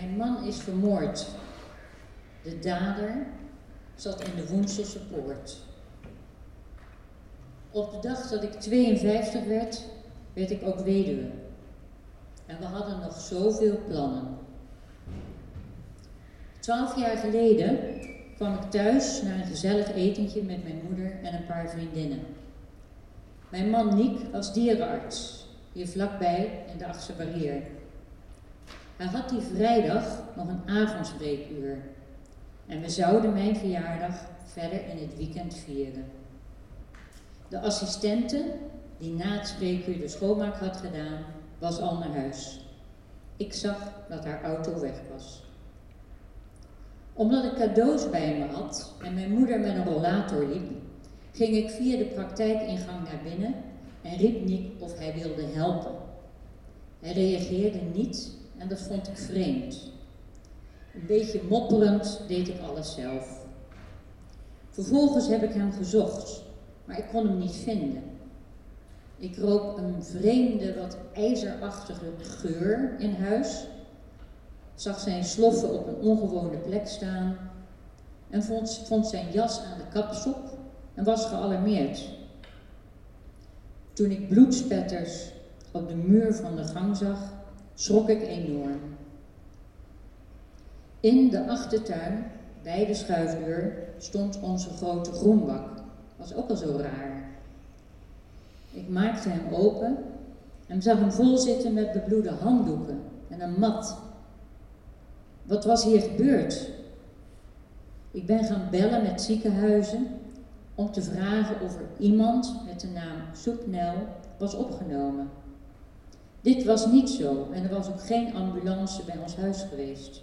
Mijn man is vermoord. De dader zat in de Woenselse poort. Op de dag dat ik 52 werd, werd ik ook weduwe. En we hadden nog zoveel plannen. Twaalf jaar geleden kwam ik thuis naar een gezellig etentje met mijn moeder en een paar vriendinnen. Mijn man Niek was dierenarts, hier vlakbij in de Achtste Barrière. Hij had die vrijdag nog een avondspreekuur. En we zouden mijn verjaardag verder in het weekend vieren. De assistente, die na het spreekuur de schoonmaak had gedaan, was al naar huis. Ik zag dat haar auto weg was. Omdat ik cadeaus bij me had en mijn moeder met een rollator liep, ging ik via de praktijkingang naar binnen en riep Nick of hij wilde helpen. Hij reageerde niet en dat vond ik vreemd. Een beetje mopperend deed ik alles zelf. Vervolgens heb ik hem gezocht, maar ik kon hem niet vinden. Ik rook een vreemde, wat ijzerachtige geur in huis, zag zijn sloffen op een ongewone plek staan en vond, vond zijn jas aan de kapstok en was gealarmeerd. Toen ik bloedspetters op de muur van de gang zag, schrok ik enorm. In de achtertuin, bij de schuifdeur, stond onze grote groenbak. Was ook al zo raar. Ik maakte hem open en zag hem vol zitten met bebloede handdoeken en een mat. Wat was hier gebeurd? Ik ben gaan bellen met ziekenhuizen om te vragen of er iemand met de naam Soepnel was opgenomen. Dit was niet zo en er was ook geen ambulance bij ons huis geweest.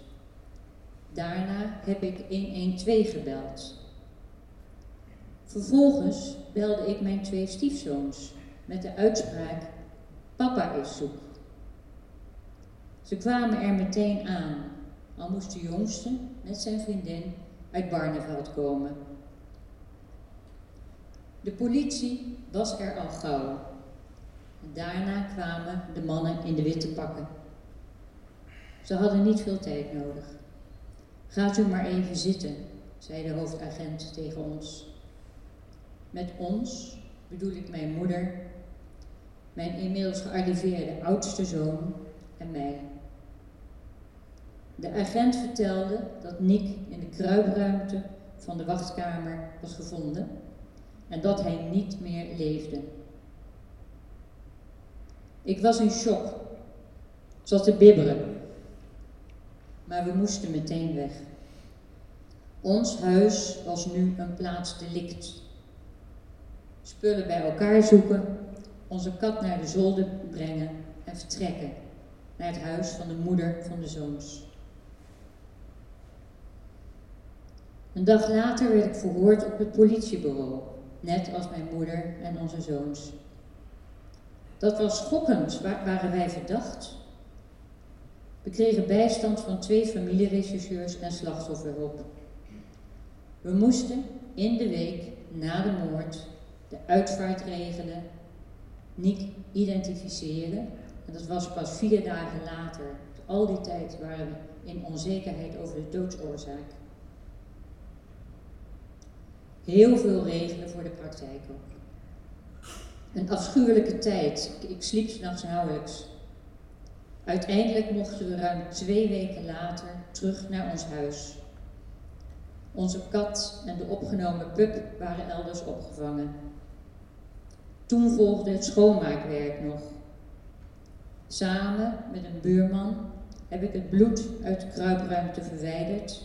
Daarna heb ik 112 gebeld. Vervolgens belde ik mijn twee stiefzoons met de uitspraak: Papa is zoek. Ze kwamen er meteen aan, al moest de jongste met zijn vriendin uit Barneveld komen. De politie was er al gauw. Daarna kwamen de mannen in de witte pakken. Ze hadden niet veel tijd nodig. Gaat u maar even zitten, zei de hoofdagent tegen ons. Met ons bedoel ik mijn moeder, mijn inmiddels gearriveerde oudste zoon en mij. De agent vertelde dat Nick in de kruipruimte van de wachtkamer was gevonden en dat hij niet meer leefde. Ik was in shock, zat te bibberen, maar we moesten meteen weg. Ons huis was nu een plaats delict. Spullen bij elkaar zoeken, onze kat naar de zolder brengen en vertrekken naar het huis van de moeder van de zoons. Een dag later werd ik verhoord op het politiebureau, net als mijn moeder en onze zoons. Dat was schokkend, waren wij verdacht. We kregen bijstand van twee familierechercheurs en slachtofferhulp. We moesten in de week na de moord de uitvaart regelen, niet identificeren. En dat was pas vier dagen later. Al die tijd waren we in onzekerheid over de doodsoorzaak. Heel veel regelen voor de praktijk ook. Een afschuwelijke tijd. Ik, sliep s'nachts nauwelijks. Uiteindelijk mochten we ruim twee weken later terug naar ons huis. Onze kat en de opgenomen pup waren elders opgevangen. Toen volgde het schoonmaakwerk nog. Samen met een buurman heb ik het bloed uit de kruipruimte verwijderd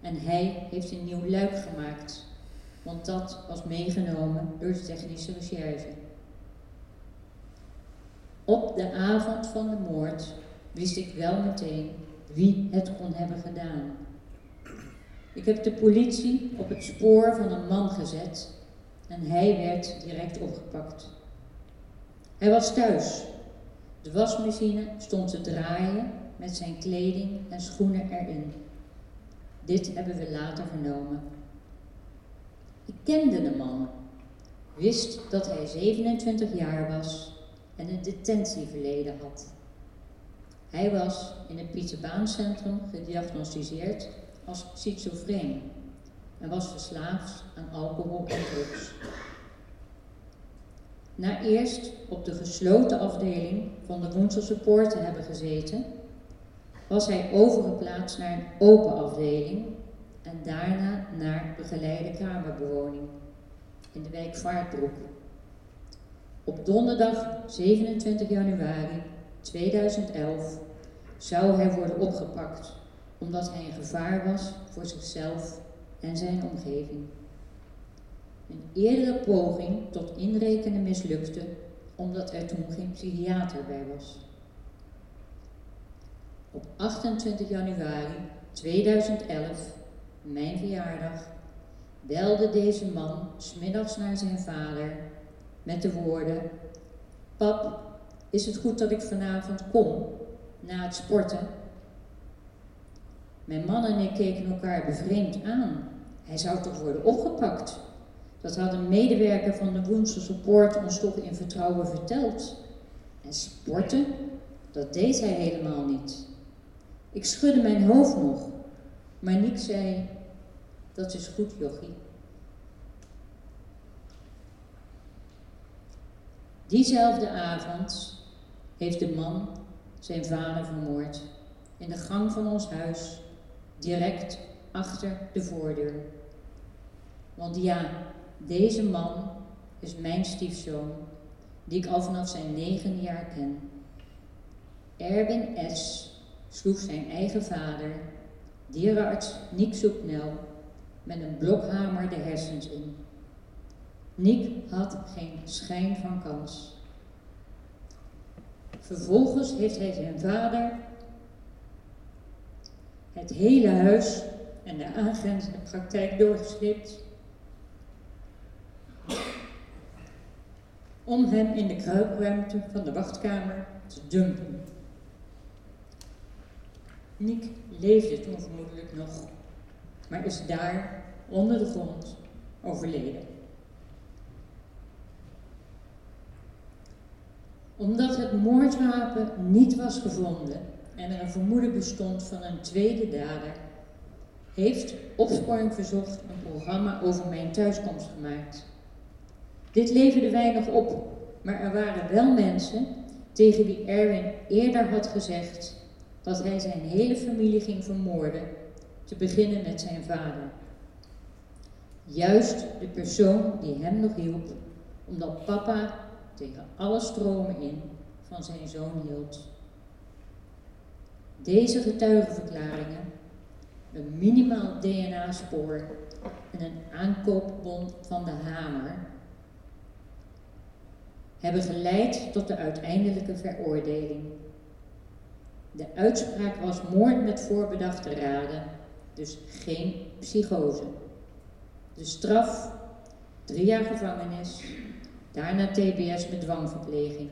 en hij heeft een nieuw luik gemaakt, want dat was meegenomen door de technische recherche. Op de avond van de moord wist ik wel meteen wie het kon hebben gedaan. Ik heb de politie op het spoor van een man gezet en hij werd direct opgepakt. Hij was thuis. De wasmachine stond te draaien met zijn kleding en schoenen erin. Dit hebben we later vernomen. Ik kende de man, wist dat hij 27 jaar was en een detentieverleden had. Hij was in het Pieterbaancentrum gediagnosticeerd als schizofreen en was verslaafd aan alcohol en drugs. Na eerst op de gesloten afdeling van de Woenselse Poort te hebben gezeten, was hij overgeplaatst naar een open afdeling en daarna naar begeleide kamerbewoning in de wijk Vaartbroek. Op donderdag 27 januari 2011 zou hij worden opgepakt omdat hij een gevaar was voor zichzelf en zijn omgeving. Een eerdere poging tot inrekenen mislukte omdat er toen geen psychiater bij was. Op 28 januari 2011, mijn verjaardag, belde deze man smiddags naar zijn vader met de woorden: Pap, is het goed dat ik vanavond kom na het sporten? Mijn man en ik keken elkaar bevreemd aan. Hij zou toch worden opgepakt? Dat had een medewerker van de Woensel Support ons toch in vertrouwen verteld. En sporten, dat deed hij helemaal niet. Ik schudde mijn hoofd nog, maar Niek zei, dat is goed, jochie. Diezelfde avond heeft de man zijn vader vermoord in de gang van ons huis, direct achter de voordeur. Want ja, deze man is mijn stiefzoon, die ik al vanaf zijn negen jaar ken. Erwin S. sloeg zijn eigen vader, dierenarts Niek Soepnel, met een blokhamer de hersens in. Niek had geen schijn van kans. Vervolgens heeft hij zijn vader het hele huis en de aangrenzende praktijk doorgesleept om hem in de kruipruimte van de wachtkamer te dumpen. Nick leefde toen vermoedelijk nog, maar is daar onder de grond overleden. Omdat het moordwapen niet was gevonden en er een vermoeden bestond van een tweede dader, heeft Opsporing Verzocht een programma over mijn thuiskomst gemaakt. Dit leverde weinig op, maar er waren wel mensen tegen wie Erwin eerder had gezegd dat hij zijn hele familie ging vermoorden, te beginnen met zijn vader. Juist de persoon die hem nog hielp, omdat papa tegen alle stromen in van zijn zoon hield. Deze getuigenverklaringen, een minimaal DNA-spoor en een aankoopbon van de hamer hebben geleid tot de uiteindelijke veroordeling. De uitspraak was moord met voorbedachte raden, dus geen psychose. De straf, drie jaar gevangenis, daarna TBS met dwangverpleging.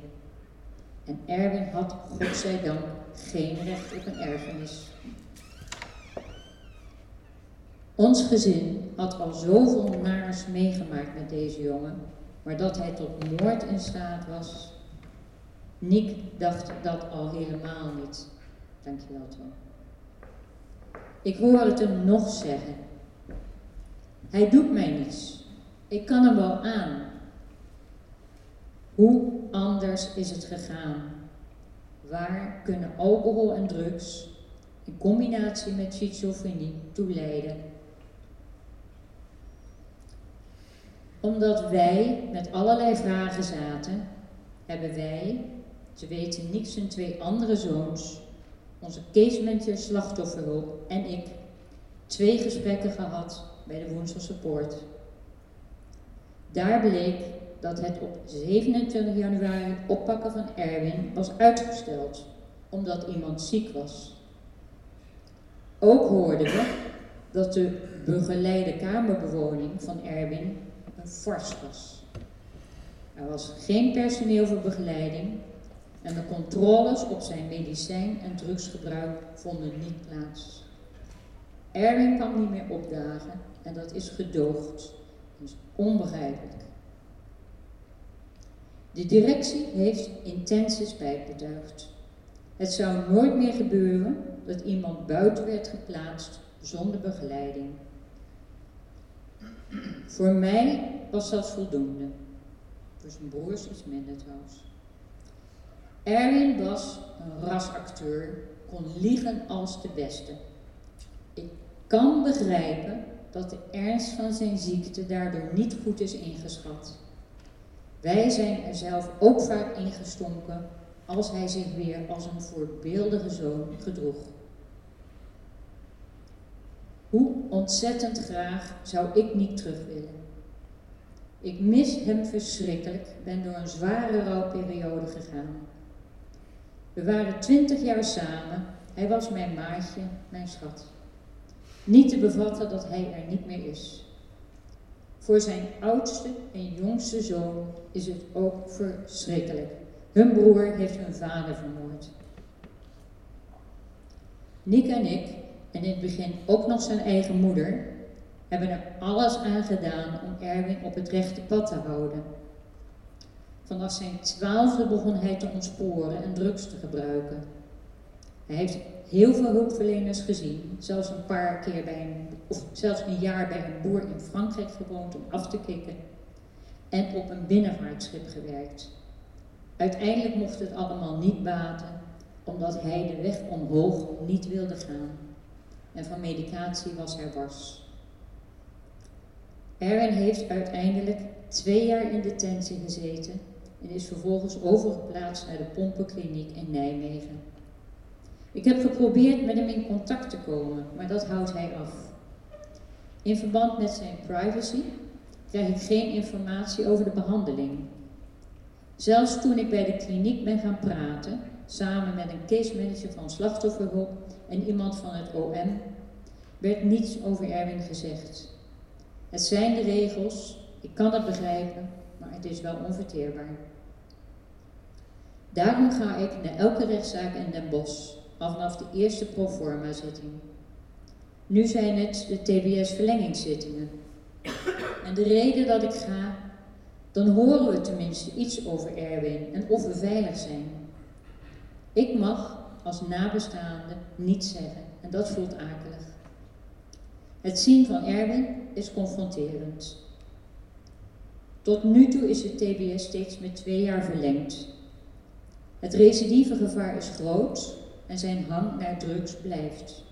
En Erwin had, godzijdank, geen recht op een erfenis. Ons gezin had al zoveel naars meegemaakt met deze jongen, maar dat hij tot moord in staat was. Nick dacht dat al helemaal niet. Dankjewel, Tom. Ik hoor het hem nog zeggen. Hij doet mij niets. Ik kan hem wel aan. Hoe anders is het gegaan? Waar kunnen alcohol en drugs in combinatie met schizofrenie toe leiden? Omdat wij met allerlei vragen zaten, hebben wij, ze weten niks en twee andere zoons, onze case slachtofferhulp en ik, twee gesprekken gehad bij de Woensel Support. Daar bleek dat het op 27 januari oppakken van Erwin was uitgesteld, omdat iemand ziek was. Ook hoorden we dat de begeleide kamerbewoning van Erwin een fars was. Er was geen personeel voor begeleiding en de controles op zijn medicijn- en drugsgebruik vonden niet plaats. Erwin kan niet meer opdagen en dat is gedoogd. Is onbegrijpelijk. De directie heeft intense spijt betuigd. Het zou nooit meer gebeuren dat iemand buiten werd geplaatst zonder begeleiding. Voor mij was dat voldoende. Voor zijn broers iets minder trouwens. Erwin was een rasacteur, kon liegen als de beste. Ik kan begrijpen dat de ernst van zijn ziekte daardoor niet goed is ingeschat. Wij zijn er zelf ook vaak ingestonken als hij zich weer als een voorbeeldige zoon gedroeg. Hoe ontzettend graag zou ik niet terug willen. Ik mis hem verschrikkelijk, ben door een zware rouwperiode gegaan. We waren twintig jaar samen, hij was mijn maatje, mijn schat. Niet te bevatten dat hij er niet meer is. Voor zijn oudste en jongste zoon is het ook verschrikkelijk. Hun broer heeft hun vader vermoord. Nick en ik, en in het begin ook nog zijn eigen moeder, hebben er alles aan gedaan om Erwin op het rechte pad te houden. Vanaf zijn twaalfde begon hij te ontsporen en drugs te gebruiken. Hij heeft heel veel hulpverleners gezien, zelfs een paar keer bij een, of zelfs een jaar bij een boer in Frankrijk gewoond om af te kicken en op een binnenvaartschip gewerkt. Uiteindelijk mocht het allemaal niet baten, omdat hij de weg omhoog niet wilde gaan. En van medicatie was hij wars. Erwin heeft uiteindelijk twee jaar in detentie gezeten en is vervolgens overgeplaatst naar de Pompenkliniek in Nijmegen. Ik heb geprobeerd met hem in contact te komen, maar dat houdt hij af. In verband met zijn privacy krijg ik geen informatie over de behandeling. Zelfs toen ik bij de kliniek ben gaan praten, samen met een case manager van slachtofferhulp en iemand van het OM, werd niets over Erwin gezegd. Het zijn de regels, ik kan het begrijpen, maar het is wel onverteerbaar. Daarom ga ik naar elke rechtszaak in Den Bosch, al vanaf de eerste proforma-zitting. Nu zijn het de TBS-verlengingszittingen. En de reden dat ik ga, dan horen we tenminste iets over Erwin en of we veilig zijn. Ik mag als nabestaande niets zeggen en dat voelt akelig. Het zien van Erwin is confronterend. Tot nu toe is het TBS steeds met twee jaar verlengd. Het recidivegevaar is groot en zijn hang naar drugs blijft.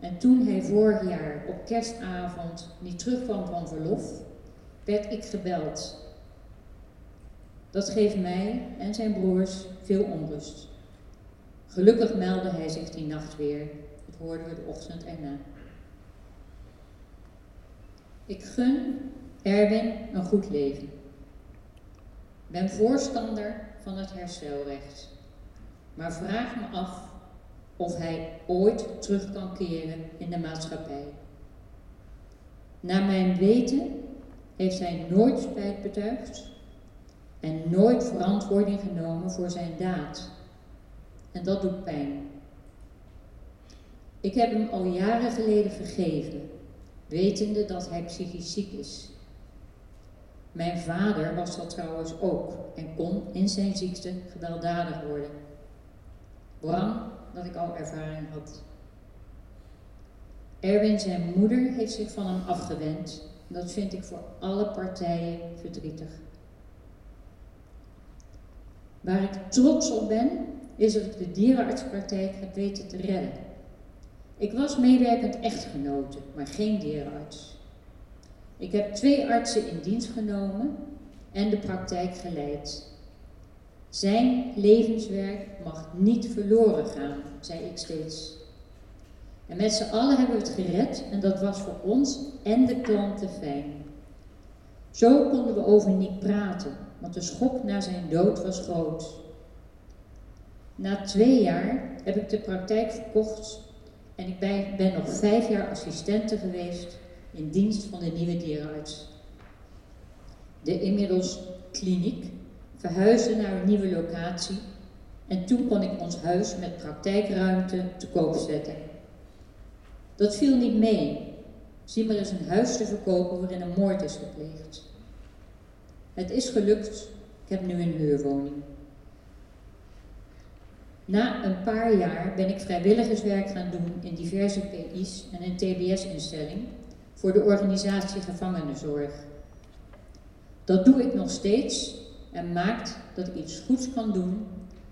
En toen hij vorig jaar op kerstavond niet terugkwam van verlof, werd ik gebeld. Dat geeft mij en zijn broers veel onrust. Gelukkig meldde hij zich die nacht weer. Dat hoorden we de ochtend erna. Ik gun Erwin een goed leven. Ben voorstander van het herstelrecht. Maar vraag me af of hij ooit terug kan keren in de maatschappij. Naar mijn weten heeft hij nooit spijt betuigd en nooit verantwoording genomen voor zijn daad. En dat doet pijn. Ik heb hem al jaren geleden vergeven, wetende dat hij psychisch ziek is. Mijn vader was dat trouwens ook en kon in zijn ziekte gewelddadig worden. Bram, dat ik al ervaring had. Erwin, zijn moeder, heeft zich van hem afgewend. Dat vind ik voor alle partijen verdrietig. Waar ik trots op ben, is dat ik de dierenartspraktijk heb weten te redden. Ik was meewerkend echtgenote, maar geen dierenarts. Ik heb twee artsen in dienst genomen en de praktijk geleid. Zijn levenswerk mag niet verloren gaan, zei ik steeds. En met z'n allen hebben we het gered en dat was voor ons en de klanten fijn. Zo konden we over Nick praten, want de schok na zijn dood was groot. Na twee jaar heb ik de praktijk verkocht en ik ben nog vijf jaar assistente geweest in dienst van de nieuwe dierenarts. De inmiddels kliniek verhuisde naar een nieuwe locatie en toen kon ik ons huis met praktijkruimte te koop zetten. Dat viel niet mee. Zie maar eens een huis te verkopen waarin een moord is gepleegd. Het is gelukt, ik heb nu een huurwoning. Na een paar jaar ben ik vrijwilligerswerk gaan doen in diverse PI's en een TBS-instelling voor de organisatie Gevangenenzorg. Dat doe ik nog steeds en maakt dat ik iets goeds kan doen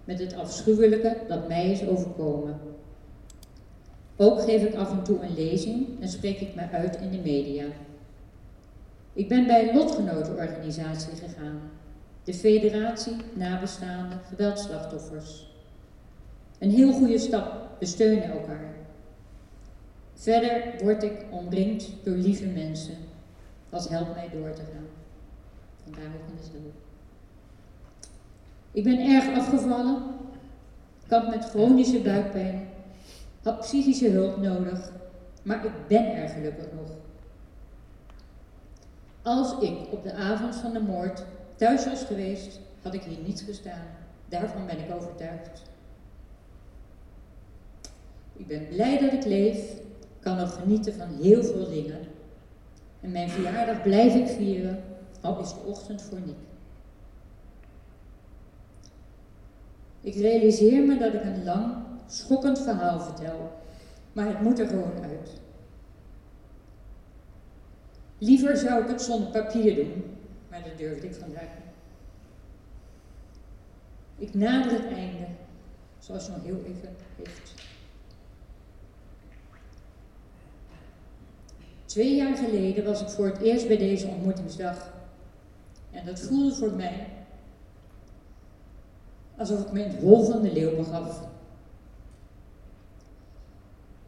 met het afschuwelijke dat mij is overkomen. Ook geef ik af en toe een lezing en spreek ik mij uit in de media. Ik ben bij een lotgenotenorganisatie gegaan, de Federatie Nabestaanden Geweldslachtoffers. Een heel goede stap, we steunen elkaar. Verder word ik omringd door lieve mensen. Dat helpt mij door te gaan. Vandaar ook in de. Ik ben erg afgevallen, kamp met chronische buikpijn, had psychische hulp nodig, maar ik ben er gelukkig nog. Als ik op de avond van de moord thuis was geweest, had ik hier niet gestaan. Daarvan ben ik overtuigd. Ik ben blij dat ik leef, kan nog genieten van heel veel dingen. En mijn verjaardag blijf ik vieren, al is de ochtend voor Niek. Ik realiseer me dat ik een lang, schokkend verhaal vertel, maar het moet er gewoon uit. Liever zou ik het zonder papier doen, maar dat durfde ik vandaag niet. Ik nader het einde, zoals nog heel even heeft. Twee jaar geleden was ik voor het eerst bij deze ontmoetingsdag. En dat voelde voor mij alsof ik me in het hol van de leeuw begaf.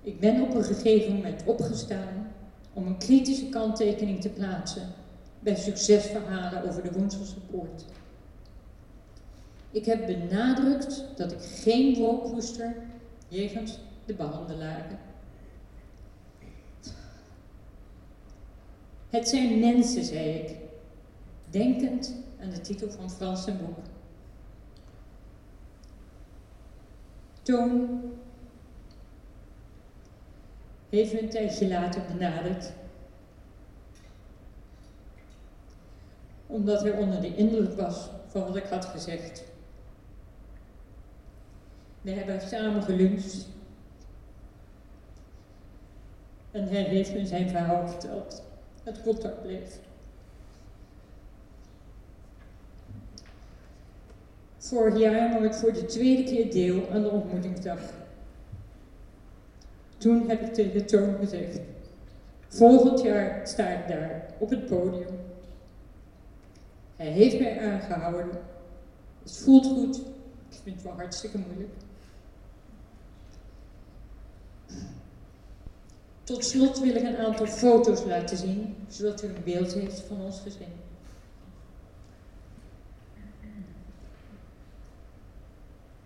Ik ben op een gegeven moment opgestaan om een kritische kanttekening te plaatsen bij succesverhalen over de Woenselse Poort. Ik heb benadrukt dat ik geen wolk koester jegens de behandelaren. Het zijn mensen, zei ik, denkend aan de titel van Frans boek. Toon heeft me een tijdje later benaderd. Omdat hij onder de indruk was van wat ik had gezegd. We hebben samen geluncht. En hij heeft me zijn verhaal verteld. Het contact bleef. Vorig jaar nam ik voor de tweede keer deel aan de ontmoetingsdag. Toen heb ik tegen Toon gezegd, volgend jaar sta ik daar op het podium. Hij heeft mij aangehouden. Het voelt goed. Ik vind het wel hartstikke moeilijk. Tot slot wil ik een aantal foto's laten zien, zodat u een beeld heeft van ons gezin.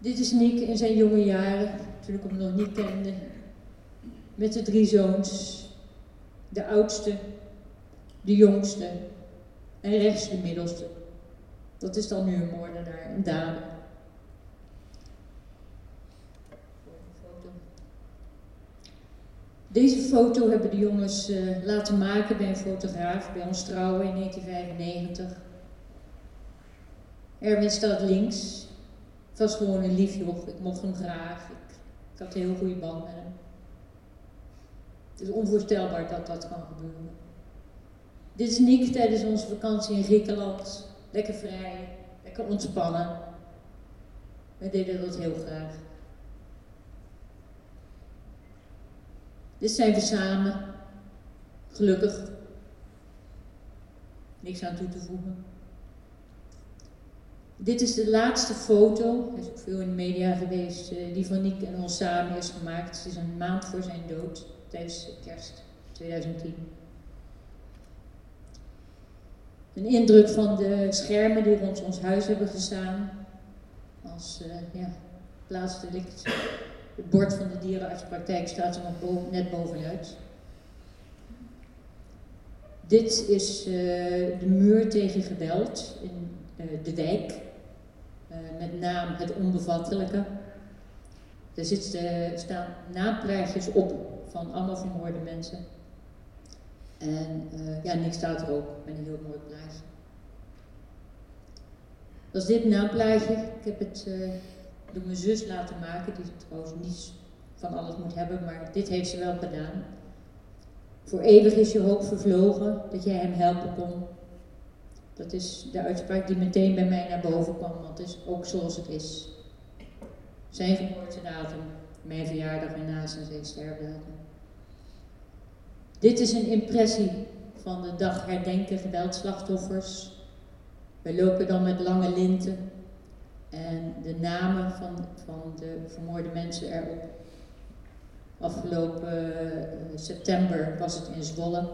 Dit is Nick in zijn jonge jaren, toen ik hem nog niet kende. Met de drie zoons. De oudste, de jongste en rechts de middelste. Dat is dan nu een moordenaar, een dame. Deze foto hebben de jongens uh, laten maken bij een fotograaf bij ons trouwen in 1995. Erwin staat links het was gewoon een lief. Ik mocht hem graag. Ik, ik had een heel goede band met hem. Het is onvoorstelbaar dat dat kan gebeuren. Dit is Nick tijdens onze vakantie in Griekenland. Lekker vrij, lekker ontspannen. Wij deden dat heel graag. Dit zijn we samen. Gelukkig. Niks aan toe te voegen. Dit is de laatste foto, hij is ook veel in de media geweest, eh, die van Nick en ons samen is gemaakt. Het is een maand voor zijn dood, tijdens kerst 2010. Een indruk van de schermen die rond ons huis hebben gestaan. Als uh, ja, plaatsdelict. Het bord van de dierenartspraktijk staat er nog net bovenuit. Dit is uh, de muur tegen geweld in de wijk. Eh, met naam Het Onbevattelijke. Er zitten, staan naamplaatjes op van allemaal vermoorde mensen. En uh, ja, niks staat er ook met een heel mooi plaatje. Dat is dit naamplaatje. Ik heb het door mijn zus laten maken, die trouwens niets van alles moet hebben, maar dit heeft ze wel gedaan. Voor eeuwig is je hoop vervlogen dat jij hem helpen kon. Dat is de uitspraak die meteen bij mij naar boven kwam, want het is ook zoals het is. Zijn geboortedatum, mijn verjaardag en na zijn sterfdatum. Dit is een impressie van de dag herdenken geweldslachtoffers. We lopen dan met lange linten en de namen van, van de vermoorde mensen erop. Afgelopen uh, september was het in Zwolle.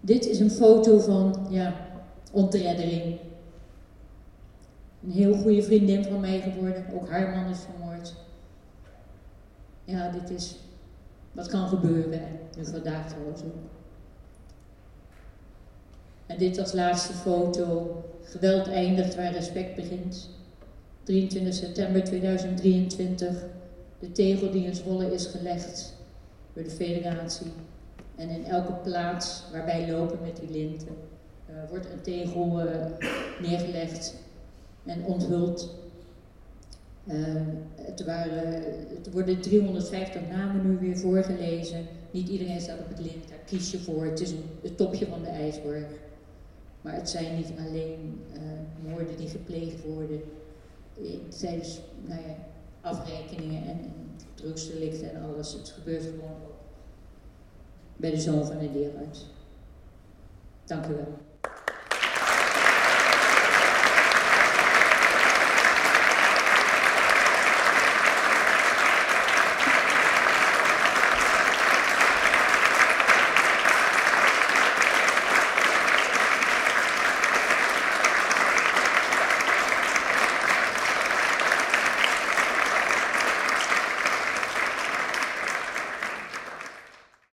Dit is een foto van ja, ontreddering. Een heel goede vriendin van mij geworden, ook haar man is vermoord. Ja, dit is wat kan gebeuren en nu vandaag trouwens ook. En dit als laatste foto. Geweld eindigt waar respect begint. 23 september 2023. De tegel die in Zwolle is gelegd door de federatie. En in elke plaats waar wij lopen met die linten uh, wordt een tegel uh, neergelegd en onthuld. Uh, het, waren, worden 350 namen nu weer voorgelezen. Niet iedereen staat op het lint, daar kies je voor. Het is een, het topje van de ijsberg. Maar het zijn niet alleen uh, moorden die gepleegd worden. Het zijn dus nou ja, afrekeningen en, en en alles. Het gebeurt gewoon bij de zoon van de dierarts. Dank u wel.